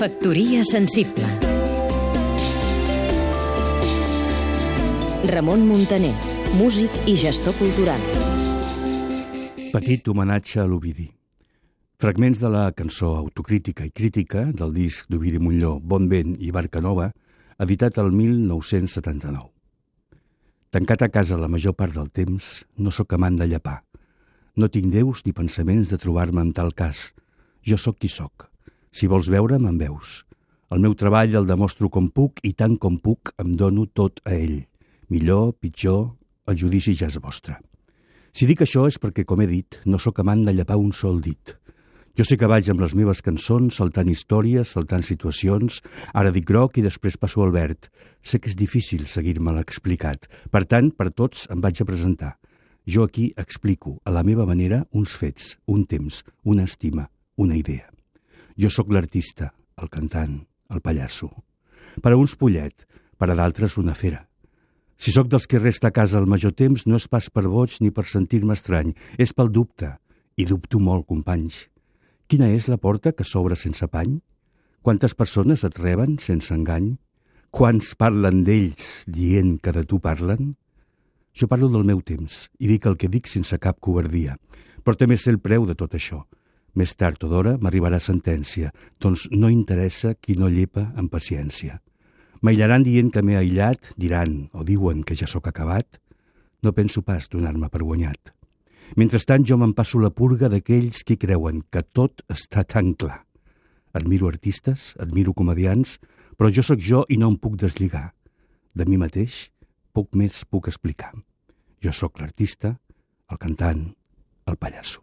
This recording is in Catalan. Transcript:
Factoria sensible Ramon Muntaner, músic i gestor cultural. Petit homenatge a l'Ovidi. Fragments de la cançó autocrítica i crítica del disc d'Ovidi Montlló, Bon vent i Barca Nova, editat el 1979. Tancat a casa la major part del temps, no sóc amant de llapar. No tinc deus ni pensaments de trobar-me en tal cas. Jo sóc qui sóc. Si vols veure'm, em veus. El meu treball el demostro com puc i tant com puc em dono tot a ell. Millor, pitjor, el judici ja és vostre. Si dic això és perquè, com he dit, no sóc amant de llapar un sol dit. Jo sé que vaig amb les meves cançons, saltant històries, saltant situacions, ara dic groc i després passo al verd. Sé que és difícil seguir-me l'explicat. Per tant, per tots em vaig a presentar. Jo aquí explico, a la meva manera, uns fets, un temps, una estima, una idea. Jo sóc l'artista, el cantant, el pallasso. Per a uns pollet, per a d'altres una fera. Si sóc dels que resta a casa el major temps, no és pas per boig ni per sentir-me estrany, és pel dubte. I dubto molt, companys. Quina és la porta que s'obre sense pany? Quantes persones et reben sense engany? Quants parlen d'ells dient que de tu parlen? Jo parlo del meu temps i dic el que dic sense cap covardia, però també sé el preu de tot això. Més tard o d'hora m'arribarà sentència, doncs no interessa qui no llepa amb paciència. M'aïllaran dient que m'he aïllat, diran o diuen que ja sóc acabat. No penso pas donar-me per guanyat. Mentrestant jo me'n passo la purga d'aquells qui creuen que tot està tan clar. Admiro artistes, admiro comedians, però jo sóc jo i no em puc deslligar. De mi mateix, poc més puc explicar. Jo sóc l'artista, el cantant, el pallasso.